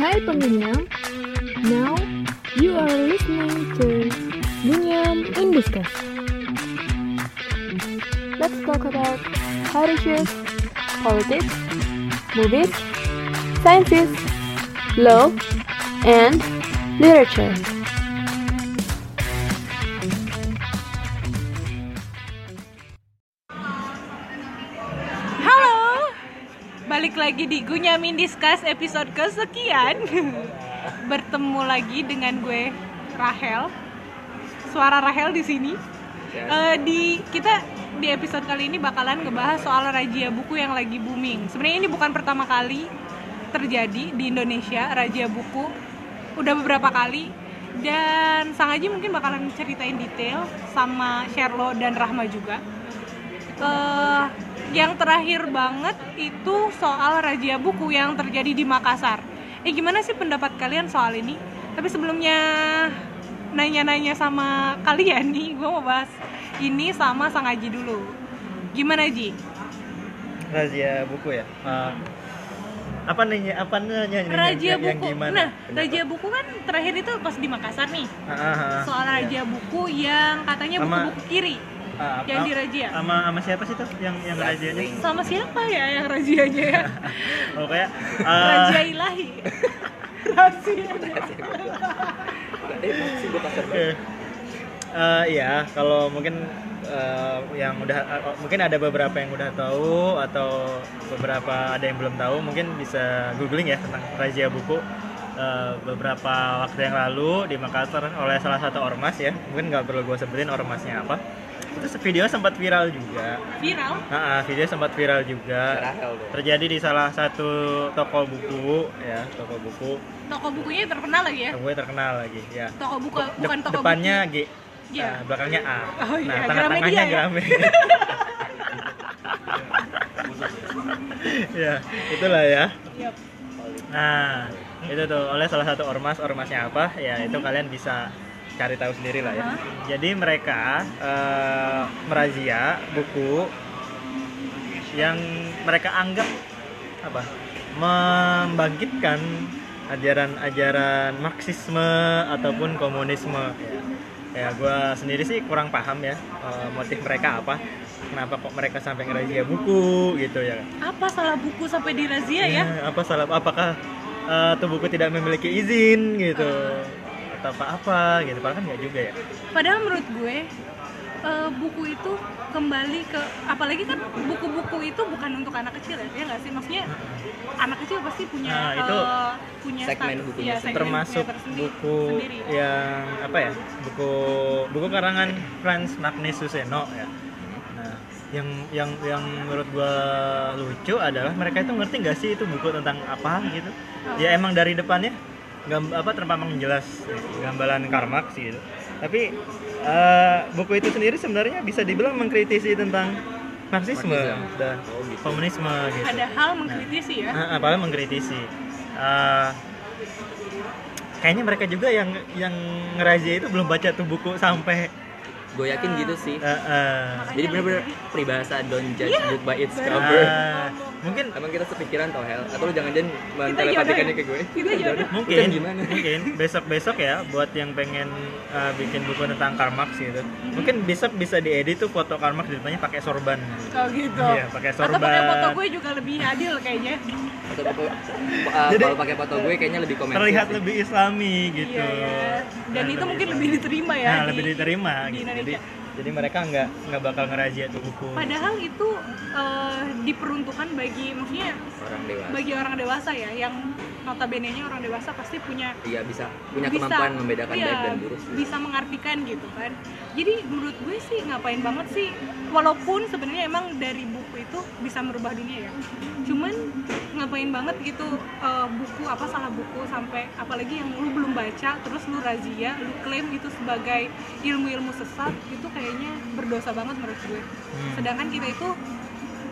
Hai pengunyam, now you are listening to Gunyam in Discuss. Let's talk about health politics, movies, sciences, law, and literature. Lagi di Gunyamin Discuss episode kesekian Bertemu lagi dengan gue Rahel Suara Rahel di sini Eh, di kita di episode kali ini bakalan ngebahas soal razia buku yang lagi booming. Sebenarnya ini bukan pertama kali terjadi di Indonesia razia buku. Udah beberapa kali dan Sang Aji mungkin bakalan ceritain detail sama Sherlo dan Rahma juga. Eh, yang terakhir banget itu soal razia buku yang terjadi di Makassar. Eh gimana sih pendapat kalian soal ini? Tapi sebelumnya nanya-nanya sama kalian nih, gue mau bahas ini sama Sang Aji dulu. Gimana Ji? razia buku ya Eh, apa nih apa nanya nih Razia yang, yang buku. gimana Nah, razia buku kan terakhir itu pas di Makassar nih. Ah, ah, ah. Soal Iya. razia buku yang katanya buku-buku kiri Yang ah, dirazia. sama sama siapa sih tuh yang yang razianya? Sama siapa ya yang razianya ya? oh kayak eh, Razia ilahi. Razia. oke. Eh, iya kalau mungkin eh, yang udah eh, mungkin ada beberapa yang udah tahu atau beberapa ada yang belum tahu mungkin bisa googling ya tentang razia buku. Eh, beberapa waktu yang lalu di Makassar oleh salah satu ormas ya. Mungkin nggak perlu gue sebutin ormasnya apa itu video sempat viral juga Viral. Nah, video sempat viral juga. Terjadi di salah satu toko buku, ya, toko buku. Toko bukunya terkenal lagi ya. Gue terkenal lagi, ya. Toko buku bukan toko depannya G, Iya. nah, belakangnya A. Oh, iya, nah, tengah-tengahnya ya? Gramedia. ya, itulah ya. buku. Yap. Nah, itu tuh oleh salah satu ormas, ormasnya apa? Ya, itu kalian bisa cari tahu sendiri lah ya. Hah? Jadi mereka eh, merazia buku yang mereka anggap apa? Membangkitkan ajaran-ajaran Marxisme ataupun komunisme. Ya, gue sendiri sih kurang paham ya eh, motif mereka apa. Kenapa kok mereka sampai ngerazia buku gitu ya? Apa salah buku sampai dirazia ya? Ya, apa salah apakah uh, tuh buku tidak memiliki izin gitu atau apa apa gitu. Padahal kan nggak juga ya. Padahal menurut gue eh, buku itu kembali ke apalagi kan buku-buku itu bukan untuk anak kecil ya, ya nggak sih? Maksudnya anak kecil pasti punya Nah, itu eh, punya segmen sta- bukunya iya, sendiri. termasuk tersendiri- buku sendiri. yang apa ya? Buku buku karangan Franz Magnus Suseno ya. Nah yang yang yang menurut gua lucu adalah mereka itu ngerti nggak sih itu buku tentang apa gitu? Ya emang dari depannya gam, apa terpampang jelas gambaran Karl Marx gitu tapi eh, buku itu sendiri sebenarnya bisa dibilang mengkritisi tentang Marxisme Marxisme. dan Oh, gitu. komunisme gitu Padahal mengkritisi ya. Nah, apalagi mengkritisi. Eh, kayaknya mereka juga yang yang ngerazia itu belum baca tuh buku sampai gue yakin gitu sih eh, eh. jadi bener-bener peribahasa don't judge Iya, book by its cover Eh, mungkin emang kita sepikiran tau Hel atau lu jangan-jangan Kita mentelepatikannya ke gue Kita jodoh. mungkin gimana mungkin besok besok ya buat yang pengen eh, bikin buku tentang Karl Marx gitu mungkin besok bisa diedit tuh foto Karl Marx di depannya pakai sorban Oh gitu. Iya, pakai Atau sorban. pakai foto gue juga lebih adil kayaknya. atau foto- uh, Jadi- kalau pakai foto gue kayaknya lebih komersil terlihat sih. lebih islami gitu Iya, iya. Dan Nah, itu mungkin lebih diterima ya. nah, di- lebih diterima di gitu. Indonesia. jadi jadi mereka nggak nggak bakal ngerazia tuh buku. Padahal itu eh, diperuntukkan bagi maksudnya orang dewasa. bagi orang dewasa ya yang notabene-nya orang dewasa pasti punya iya bisa punya bisa. kemampuan membedakan iya, baik dan buruk sih. bisa mengartikan gitu kan. Jadi menurut gue sih ngapain banget sih walaupun sebenarnya emang dari buku itu bisa merubah dunia ya cuman ngapain banget gitu eh, buku apa salah buku sampai apalagi yang lu belum baca terus lu razia lu klaim itu sebagai ilmu-ilmu sesat itu kayaknya berdosa banget menurut gue Hmm. sedangkan kita itu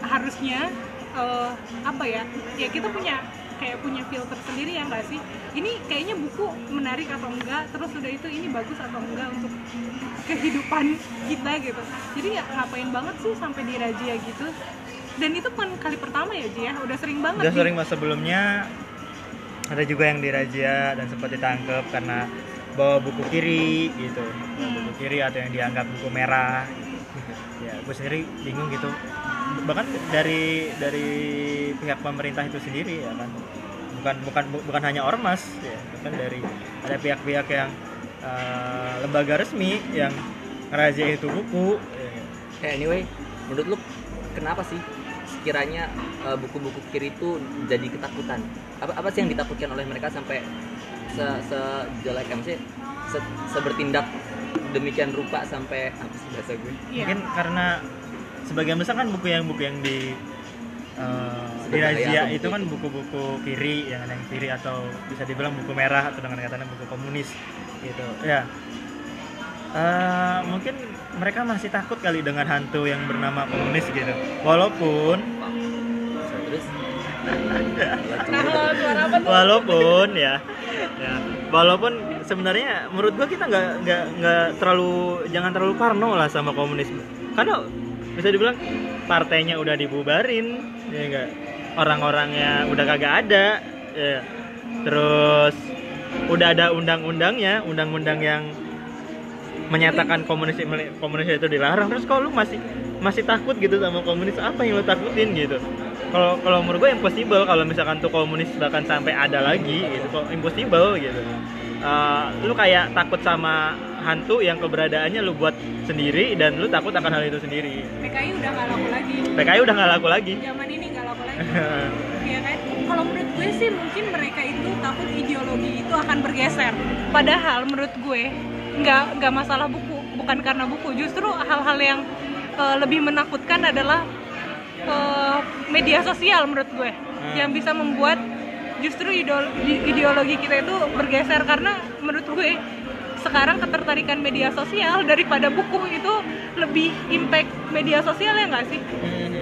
harusnya eh, apa ya ya kita punya kayak punya filter sendiri ya nggak sih? Ini kayaknya buku menarik atau enggak? Terus udah itu ini bagus atau enggak untuk kehidupan kita gitu. Jadi ya ngapain banget sih sampai dirajia gitu? Dan itu bukan kali pertama ya Ji ya? Udah sering banget udah sering mas. Sebelumnya ada juga yang dirazia dan sempat ditangkap karena bawa buku kiri gitu. Bawa buku kiri atau yang dianggap buku merah ya gue sendiri bingung gitu bahkan dari dari pihak pemerintah itu sendiri ya kan bukan bukan bu- bukan hanya ormas ya bahkan dari ada pihak-pihak yang eh, lembaga resmi yang razia itu buku ya. Eh, anyway, menurut lu kenapa sih sekiranya eh, buku-buku kiri itu jadi ketakutan? Apa apa sih yang ditakutkan oleh mereka sampai se sejelek maksudnya se, sebertindak demikian rupa sampai apa sih bahasa gue? Iya. mungkin karena sebagian besar kan buku yang buku yang di uh, di Sebenarnya razia apa itu kan buku-buku kiri yang yang kiri atau bisa dibilang buku merah atau dengan katanya buku komunis gitu ya Eh, mungkin mereka masih takut kali dengan hantu yang bernama komunis gitu walaupun walaupun ya ya. Walaupun sebenarnya menurut gua kita nggak nggak nggak terlalu jangan terlalu parno lah sama komunisme. Karena bisa dibilang partainya udah dibubarin ya enggak orang-orangnya udah kagak ada ya. Terus udah ada undang-undangnya undang-undang yang menyatakan komunis komunis itu dilarang. Terus kalau lu masih masih takut gitu sama komunis apa yang lu takutin gitu kalau kalau menurut gue impossible kalau misalkan tuh komunis bahkan sampai ada lagi gitu kok impossible gitu Eh, lu kayak takut sama hantu yang keberadaannya lu buat sendiri dan lu takut akan hal itu sendiri PKI udah nggak laku lagi. PKI udah nggak laku lagi Zaman ini nggak laku lagi. Iya kan? Kalau menurut gue sih mungkin mereka itu takut ideologi itu akan bergeser. Padahal menurut gue nggak nggak masalah buku, bukan karena buku. Justru hal-hal yang eh, lebih menakutkan adalah eh, media sosial menurut gue. Yang bisa membuat justru ideologi kita itu bergeser. Karena menurut gue sekarang ketertarikan media sosial daripada buku itu lebih impact media sosial ya nggak sih?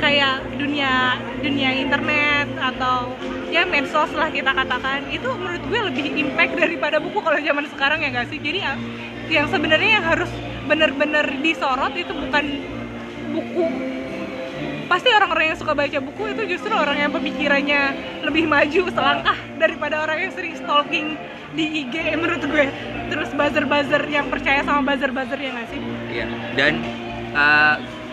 Kayak dunia dunia internet atau ya medsos lah kita katakan. Itu menurut gue lebih impact daripada buku kalau zaman sekarang ya nggak sih? Jadi ya, yang sebenarnya yang harus benar-benar disorot itu bukan buku pasti orang-orang yang suka baca buku itu justru orang yang pemikirannya lebih maju selangkah daripada orang yang sering stalking di IG menurut gue terus buzzer-buzzer yang percaya sama buzzer-buzzer ya nggak sih Iya. Dan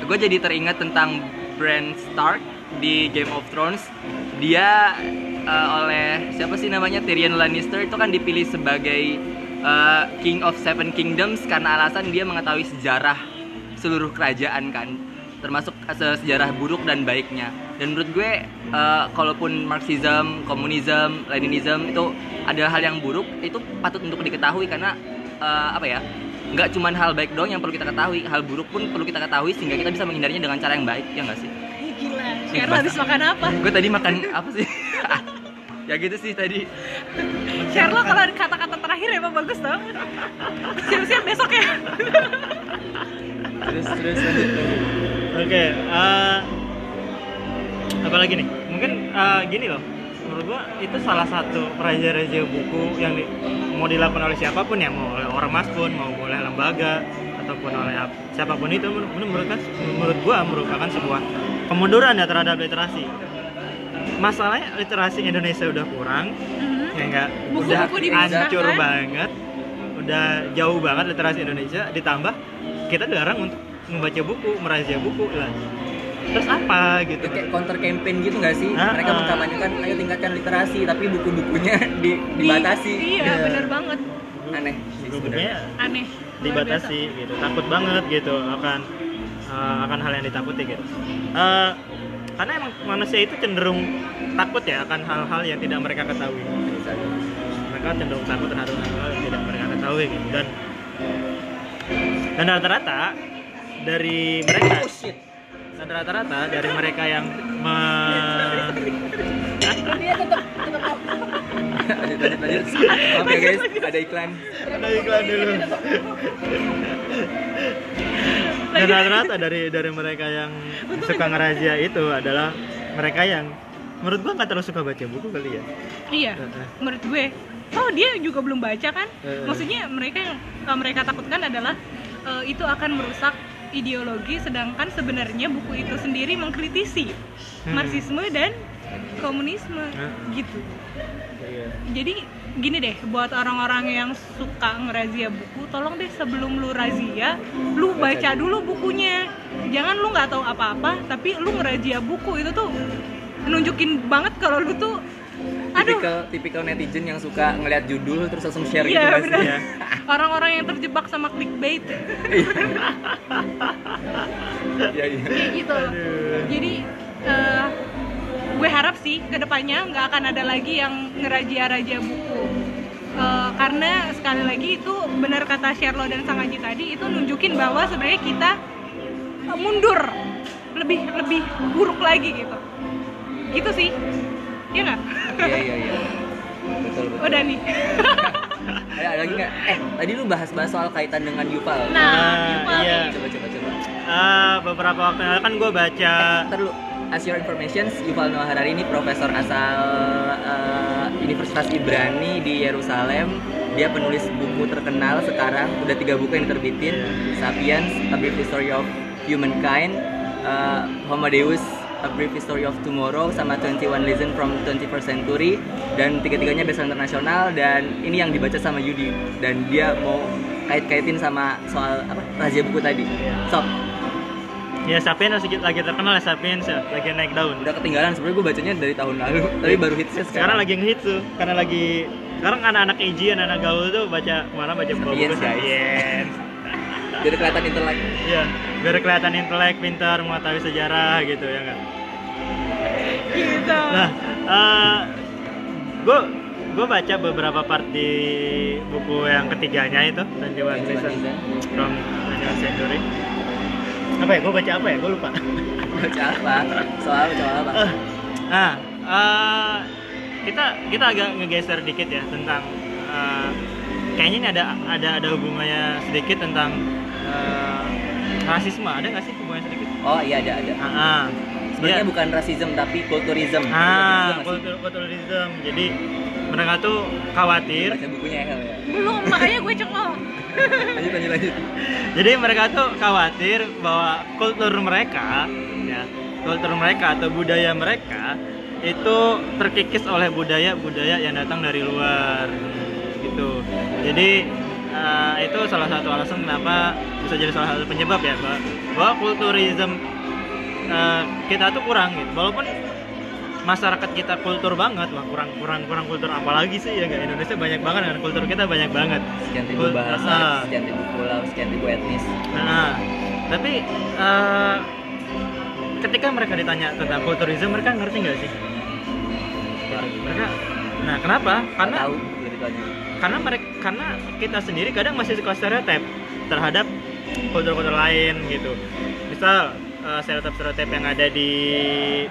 gue jadi teringat tentang Bran Stark di Game of Thrones. Dia eh, oleh siapa sih namanya Tyrion Lannister itu kan dipilih sebagai eh, King of Seven Kingdoms karena alasan dia mengetahui sejarah seluruh kerajaan kan termasuk se- sejarah buruk dan baiknya. Dan menurut gue eh, kalaupun Marxism, komunisme, Leninism itu adalah hal yang buruk itu patut untuk diketahui karena eh, apa ya nggak cuma hal baik doang yang perlu kita ketahui hal buruk pun perlu kita ketahui sehingga kita bisa menghindarinya dengan cara yang baik ya nggak sih? Ih, gila. Sheryl habis makan apa? Gue tadi makan apa sih? Ya gitu sih tadi. Sheryl kalau ada kata-kata terakhir emang bagus tau siap-siap besok ya. Terus terus lanjut Oke, eh, apa lagi nih? Mungkin eh, gini loh, menurut gua itu salah satu raja-raja buku yang di- mau dilakukan oleh siapa pun ya, mau oleh ormas pun, mau oleh lembaga ataupun oleh ap- siapa pun itu, menurut, menurut, kan- menurut gua merupakan sebuah kemunduran ya terhadap literasi. Masalahnya literasi Indonesia udah kurang, ya enggak? Udah hancur banget, udah jauh banget literasi Indonesia, ditambah kita dilarang untuk membaca buku, merazia buku lah. Terus apa gitu? kayak counter campaign gitu nggak sih Ah, mereka ah. mengkampanyekan ayo tingkatkan literasi tapi buku-bukunya di, Di- dibatasi iya Iya. bener banget aneh Buku-bukunya aneh dibatasi gitu, takut banget gitu akan eh, akan hal yang ditakuti gitu. Eh, karena emang manusia itu cenderung takut ya akan hal-hal yang tidak mereka ketahui. Mereka cenderung takut terhadap hal-hal yang tidak mereka ketahui gitu. Dan dan rata-rata dari mereka. Oh shit dan rata-rata dari mereka yang me lanjut lanjut lanjut. Maaf ya guys ada iklan. Ada iklan dulu. Dan rata-rata dari dari mereka yang suka ngerazia itu adalah mereka yang menurut gua nggak terlalu suka baca buku kali ya. Iya, menurut gue. Oh dia juga belum baca kan? Maksudnya mereka yang mereka takutkan adalah eh, itu akan merusak ideologi, sedangkan sebenarnya buku itu sendiri mengkritisi Hmm. marxisme dan komunisme Heeh. gitu. Iya. jadi gini deh buat orang-orang yang suka ngerazia buku tolong deh sebelum lu razia lu baca dulu bukunya jangan lu nggak tahu apa-apa tapi lu ngerazia buku itu tuh nunjukin banget kalau lu tuh aduh tipikal tipikal netizen yang suka ngeliat judul terus langsung share gitu sih? benar Iya. orang-orang yang terjebak sama clickbait. Iya iya. kayak gitu. Jadi eh, gue harap sih ke depannya nggak akan ada lagi yang ngerajia-rajia buku. Eh, karena sekali lagi itu benar kata Sherlo dan Sang Aji tadi itu nunjukin bahwa sebenarnya kita eh, mundur. Lebih lebih buruk lagi gitu. Gitu sih. Ya nggak? Iya iya iya. Betul betul. udah nih Ada, ada lagi nggak? Eh tadi lu bahas-bahas soal kaitan dengan Yuval. nah Ah, Yuval iya. Coba coba coba. Ah, beberapa waktu yang lalu kan gue baca Ntar lu, as your information, Yuval Noah Harari ini profesor asal eh, Universitas Ibrani di Yerusalem. Dia penulis buku terkenal sekarang, udah tiga buku yang diterbitin, Sapiens, A Brief History of Humankind, eh, Homo Deus, A Brief History of Tomorrow, sama 21 Lesson from 21st Century, dan tiga-tiganya bestseller internasional dan ini yang dibaca sama Yudi dan dia mau kait-kaitin sama soal apa rahasia buku tadi. Sob, ya Sapiens lagi, lagi terkenal ya Sapiens ya, lagi naik daun. udah ketinggalan sebenarnya gue bacanya dari tahun lalu tapi baru hitsnya Sekarang sekarang, lagi ngehits tuh, karena lagi sekarang anak-anak EJ, anak-anak gaul tuh baca mana baca buku Sapiens. Sapiens. Jadi kelihatan intelek Iya, biar kelihatan intelek, pintar, mengetahui sejarah gitu ya kan. gitu Nah, gue gue baca beberapa part di buku yang ketiganya itu, 21 Season from 21st Century. Apa ya? Gue baca apa ya? Gue lupa. baca apa soal soal apa Eh, nah, eh, kita kita agak ngegeser dikit ya tentang eh, kayaknya ini ada ada ada hubungannya sedikit tentang eh, rasisme. Ada nggak sih hubungannya sedikit? oh iya ada ada Ah, ah. sebenarnya Iya. bukan rasism tapi kulturism Ah, kultur kulturism. Jadi mereka tuh khawatir. baca bukunya ya belum makanya gue cengok lanjut lanjut lanjut Jadi mereka tuh khawatir bahwa kultur mereka, ya, kultur mereka atau budaya mereka itu terkikis oleh budaya-budaya yang datang dari luar, gitu. Jadi eh, itu salah satu alasan kenapa bisa jadi salah satu penyebab ya bahwa, bahwa kulturism eh, kita tuh kurang gitu. Walaupun masyarakat kita kultur banget, wah kurang kurang kurang kultur apalagi sih ya nggak? Indonesia banyak banget kan kultur kita banyak banget. sekian ribu Kul- bahasa ah. sekian ribu pulau sekian ribu etnis Nah, tapi eh, ketika mereka ditanya tentang kulturisme, mereka ngerti nggak sih? Mereka, nah kenapa? Karena tahu lebih banyak karena mereka karena kita sendiri kadang masih suka stereotip terhadap kultur-kultur lain gitu. Misal eh, stereotip-stereotip yang ada di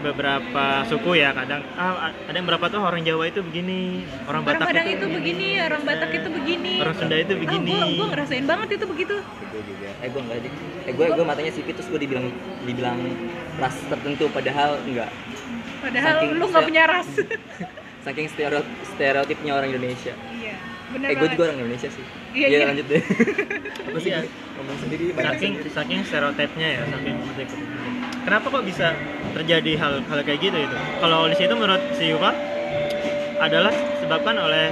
beberapa suku ya kadang ah, ada yang berapa tuh orang Jawa itu begini, orang orang Batak Padang itu, itu begini. orang Batak itu begini. Orang Sunda itu begini. oh, gue gue ngerasain banget itu begitu. Gue juga. Eh gue enggak aja eh gue gue matanya sipit terus gue dibilang dibilang ras tertentu padahal enggak. Padahal Saking lu nggak punya ras. Saking stereotip stereotipnya orang Indonesia bener eh gue juga orang Indonesia sih. Iya, Iya, iya. lanjut deh. Apa sih Iya. ngomong sendiri banyak saking sendiri saking stereotipnya ya saking kenapa kok bisa terjadi hal hal kayak gitu itu kalau di situ menurut si Yuval adalah disebabkan oleh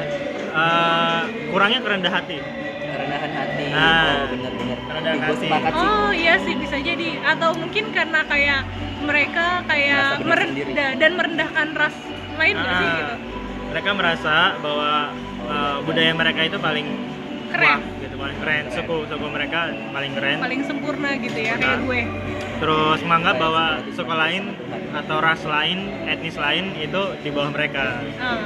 eh, kurangnya kerendah hati. Kerendahan hati. Nah. oh benar-benar Kerendahan hati. sih. Oh iya sih bisa jadi. Atau mungkin karena kayak mereka kayak merendah dan merendahkan ras lain nggak sih Ah, gitu mereka merasa bahwa eh, budaya mereka itu paling Keren. wah, gitu paling keren. Keren. suku suku mereka paling keren. Paling sempurna gitu ya kayak gue. Terus menganggap bahwa suku lain atau ras lain etnis lain itu di bawah mereka. Ah,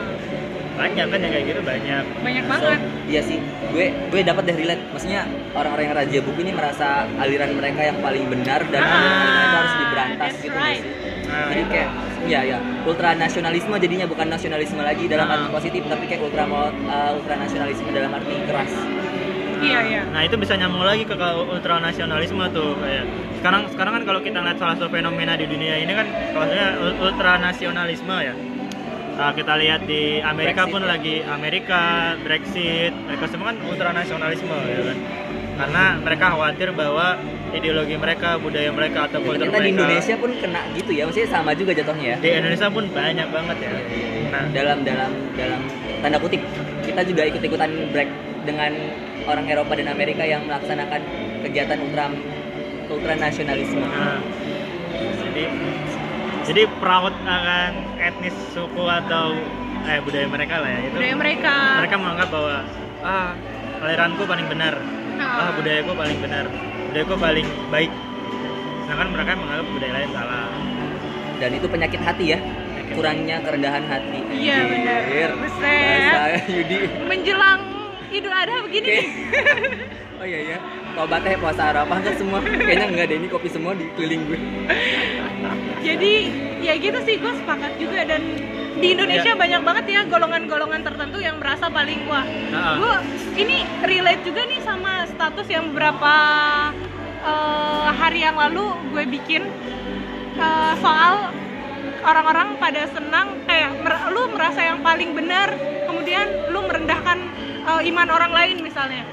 banyak kan yang kayak gitu banyak. Banyak So, banget. Iya sih gue gue dapat deh relate. Maksudnya orang-orang yang raja buku ini merasa aliran mereka yang paling benar dan Ah, aliran mereka harus diberantas gitu right. sih Nah, jadi kayak ya ya ultra nasionalisme jadinya bukan nasionalisme lagi dalam Ah. arti positif tapi kayak ultra uh, ultra nasionalisme dalam arti keras Iya, iya. Nah itu bisa nyambung lagi ke ultranasionalisme tuh kayak sekarang sekarang kan kalau kita lihat salah satu fenomena di dunia ini kan maksudnya ul- ultranasionalisme ya. Nah, kita lihat di Amerika Brexit pun ya. lagi Amerika Brexit mereka semua kan ultranasionalisme ya kan karena mereka khawatir bahwa ideologi mereka budaya mereka atau kultur ternyata di mereka Indonesia pun kena gitu ya. Maksudnya sama juga jatuhnya ya. Di Indonesia pun banyak banget ya. Nah, dalam dalam dalam tanda kutip kita juga ikut-ikutan break dengan orang Eropa dan Amerika yang melaksanakan kegiatan ultra ultra nasionalisme. Nah, jadi jadi proud akan etnis suku atau eh budaya mereka lah ya. Itu budaya mereka. mereka menganggap bahwa ah aliranku paling benar ah Ah. budayaku paling benar. Budayaku paling baik. Sedangkan mereka menganggap budaya lain salah. Dan itu penyakit hati ya, kurangnya kerendahan hati. Iya, benar. Bahasa Yudi. menjelang Idul Adha begini nih. Oh iya ya, tobatnya puasa Arafah kan semua. Kayaknya nggak deh ini kopi semua di keliling gue. jadi ya gitu sih gue sepakat juga dan di Indonesia Ya. banyak banget ya golongan-golongan tertentu yang merasa paling wah. Nah, gue ini relate juga nih sama status yang beberapa eh, hari yang lalu gue bikin eh, soal orang-orang pada senang kayak mer- lu merasa yang paling benar kemudian lu merendahkan eh, iman orang lain misalnya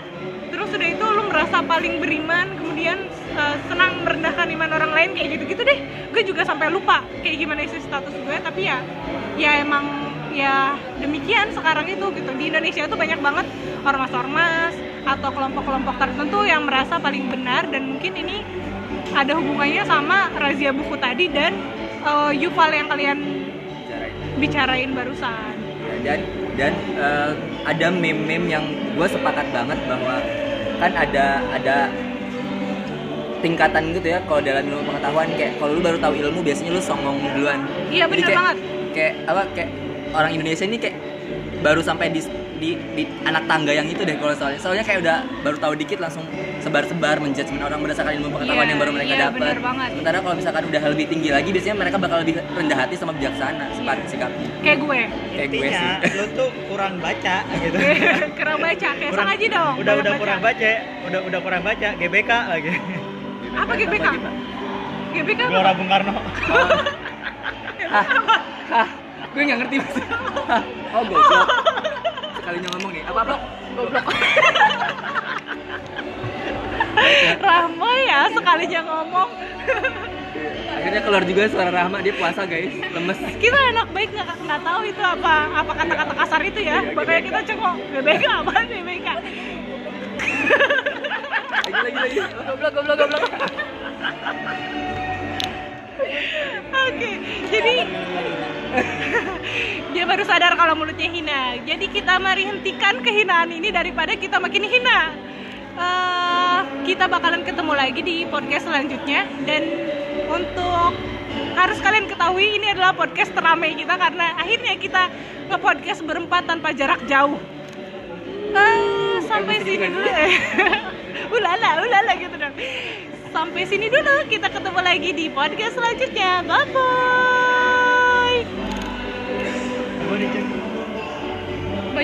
terus udah itu lu merasa paling beriman kemudian eh, senang merendahkan iman orang lain kayak gitu-gitu deh. Gue juga sampai lupa kayak gimana isi status gue tapi ya ya emang ya demikian sekarang itu gitu. Di Indonesia itu banyak banget ormas-ormas atau kelompok-kelompok tertentu yang merasa paling benar dan mungkin ini ada hubungannya sama razia buku tadi dan eh, Yuval yang kalian bicarain barusan. Ya, dan dan eh, ada meme-meme yang gue sepakat banget bahwa kan ada ada tingkatan gitu ya kalau dalam ilmu pengetahuan kayak kalau lu baru tahu ilmu biasanya lu songong duluan Iya, kayak, banget. kayak apa kayak orang Indonesia ini kayak baru sampai di di, di anak tangga yang itu deh kalau soalnya. Soalnya kayak udah baru tahu dikit langsung sebar-sebar menjudgment orang berdasarkan ilmu pengetahuan Iya, yang baru mereka iya, dapat sementara kalau misalkan udah lebih tinggi lagi biasanya mereka bakal lebih rendah hati sama bijaksana sifat sikapnya kayak gue. Kayak gue sih. lu tuh kurang baca gitu. Kurang baca kayak Kurang- sang aja dong udah udah kurang baca. udah udah kurang baca GBK lagi apa GBK GBK apa? Gelora Bung Karno. Hah, hah, gue nggak ngerti mas. Oh goblok. Sekalinya ngomong nih, apa apa? goblok Rahma ya sekalinya ngomong Akhirnya keluar juga suara Rahma dia puasa guys, lemes. kita anak baik nggak nggak tahu itu apa apa kata-kata kasar itu ya makanya kita cengok GBK apa GBK Lagi lagi lagi. Goblok goblok goblok. Oke, jadi baru sadar kalau mulutnya hina. Jadi kita mari hentikan kehinaan ini daripada kita makin hina. Eh, kita bakalan ketemu lagi di podcast selanjutnya dan untuk harus kalian ketahui ini adalah podcast teramai kita karena akhirnya kita nge-podcast berempat tanpa jarak jauh. Eh, sampai sini dulu. ulala, ulala gitu dong. Sampai sini dulu, kita ketemu lagi di podcast selanjutnya. Bye bye. What did you